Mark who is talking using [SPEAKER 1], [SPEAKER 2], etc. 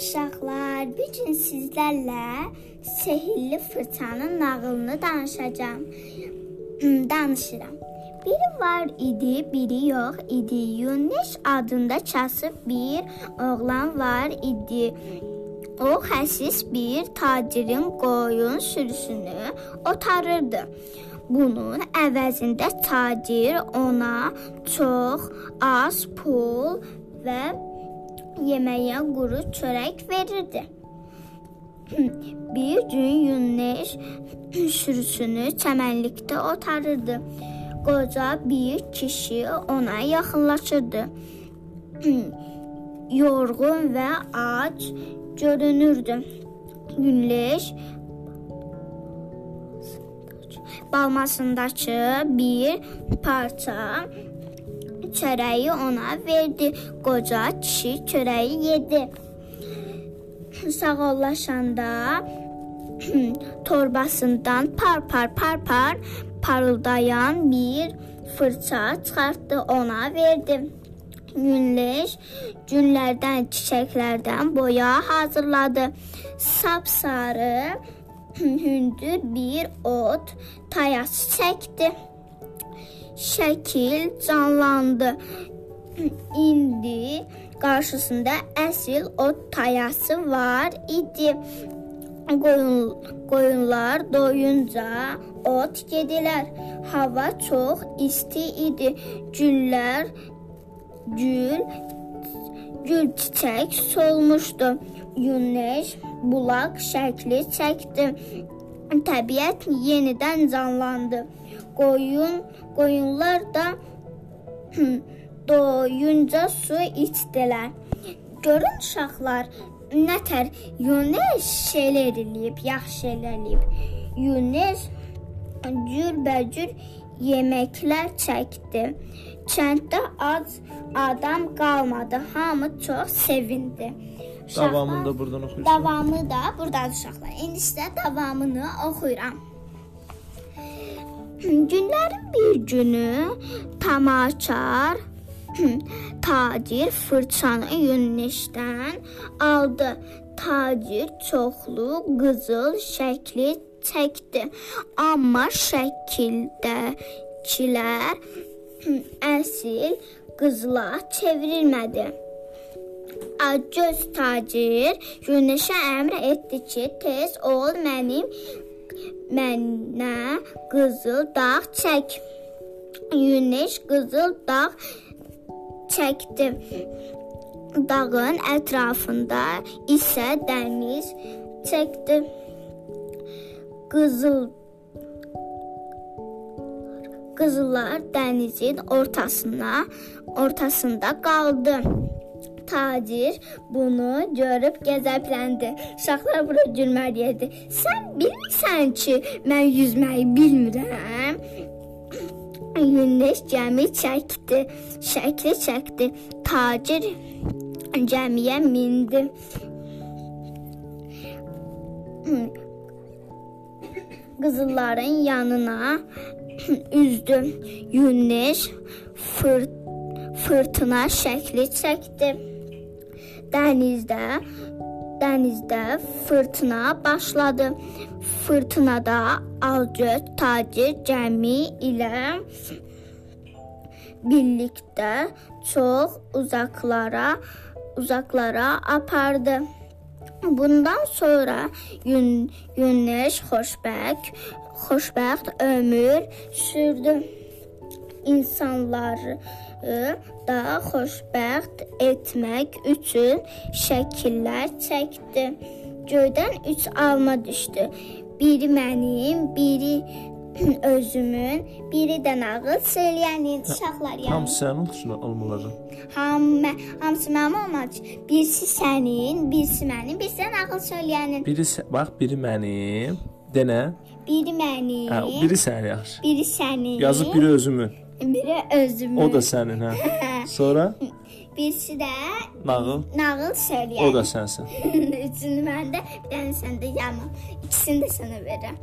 [SPEAKER 1] uşaqlar, bu gün sizlərlə Sehirli Fırçanın nağılını danışacağam. Hmm, Danışıram. Biri var idi, biri yox idi. Yunus adında kasıb bir oğlan var idi. O xəsis bir tacirin qoyun sürüsünü otarırdı. Bunun əvəzində tacir ona çox az pul və yeməyə quru çörək verirdi. Bir gün Yunus sürüsünü çəmənlikdə otarırdı. Qoca bir kişi ona yaxınlaşırdı. Yorğun və ac görünürdü. Yunus balmasındakı bir parça çörəyi ona verdi. Qoca kişi çörəyi yedi. Sağollaşanda torbasından par par par par parıldayan bir fırça çıxartdı, ona verdi. Günləş günlərdən, çiçəklərdən boya hazırladı. Sapsarı hündür bir ot tayası çəkdi. Şəkil canlandı. İndi qarşısında əsl ot tayası var idi. Qoyun, qoyunlar doyunca ot yedilər. Hava çox isti idi. Güllər gül gül çiçək solmuşdu. Günəş bulaq şəkli çəkdi. Təbiət yenidən canlandı. Qoyun qoyunlar da doyunca su içdilər. Görün uşaqlar, nətər Yunus şeylər eləyib, yaxşı eləyib. Yunus cürbəcür yeməklər çəkdi. Kənddə ac adam qalmadı. Hamı çox sevindi.
[SPEAKER 2] Davamını da buradan oxuyursun.
[SPEAKER 1] Davamı da burdadır uşaqlar. İndi sizə davamını oxuyuram. Günlərin bir günü tamaşar tacir fırçanı Yunusdan aldı. Tacir çoxlu qızıl şəkli çəkdi. Amma şəkildəkilər əsl qızla çevrilmədi. Göz tacir Yunusa əmr etdi ki, tez ol mənim mənə qızıl dağ çək. Yunus qızıl dağ çəkdi. Dağın ətrafında isə dəniz çəkdi. Qızıl Qızıllar dənizin ortasına, ortasında qaldı. Tacir bunu görüb qəzəbləndi. Uşaqlar bura gülməliydi. Sən bilmirsən ki, mən yüzməyi bilmirəm. Yunus gəmi çəkdi, şəkli çəkdi. Tacir gəmiyə mindi. Qızılların yanına üzdü. Yunus fır, fırtına şəkli çəkdi. Dənizdə dənizdə fırtına başladı. Fırtınada Algöz tacir gəmi ilə birlikdə çox uzaqlara uzaqlara apardı. Bundan sonra Yun Yunus xoşbəxt xoşbəxt ömür sürdü. İnsanları da xoşbəxt etmək üçün şəkillər çəkdi. Göydən üç alma düşdü. Biri mənim, biri özümün, biri də nağıl söyləyənin uşaqlar yəni.
[SPEAKER 2] Hamısı sənin olsun almaların.
[SPEAKER 1] Ham, hamısı mənim olmadı. Birisi sənin, birisi mənim, birisi də nağıl söyləyənin.
[SPEAKER 2] Biri sə- bax, biri mənim. Denə.
[SPEAKER 1] Biri mənim,
[SPEAKER 2] Hə, biri sənin yaxşı.
[SPEAKER 1] biri sənin.
[SPEAKER 2] Yazıb biri özümün.
[SPEAKER 1] Biri özümün.
[SPEAKER 2] O da sənin, hə. Sonra
[SPEAKER 1] birisi də
[SPEAKER 2] nağıl.
[SPEAKER 1] nağıl söyləyən.
[SPEAKER 2] O da sənsən.
[SPEAKER 1] Üçünü məndə, bir dənə səndə yaman. İkisini də sənə verirəm.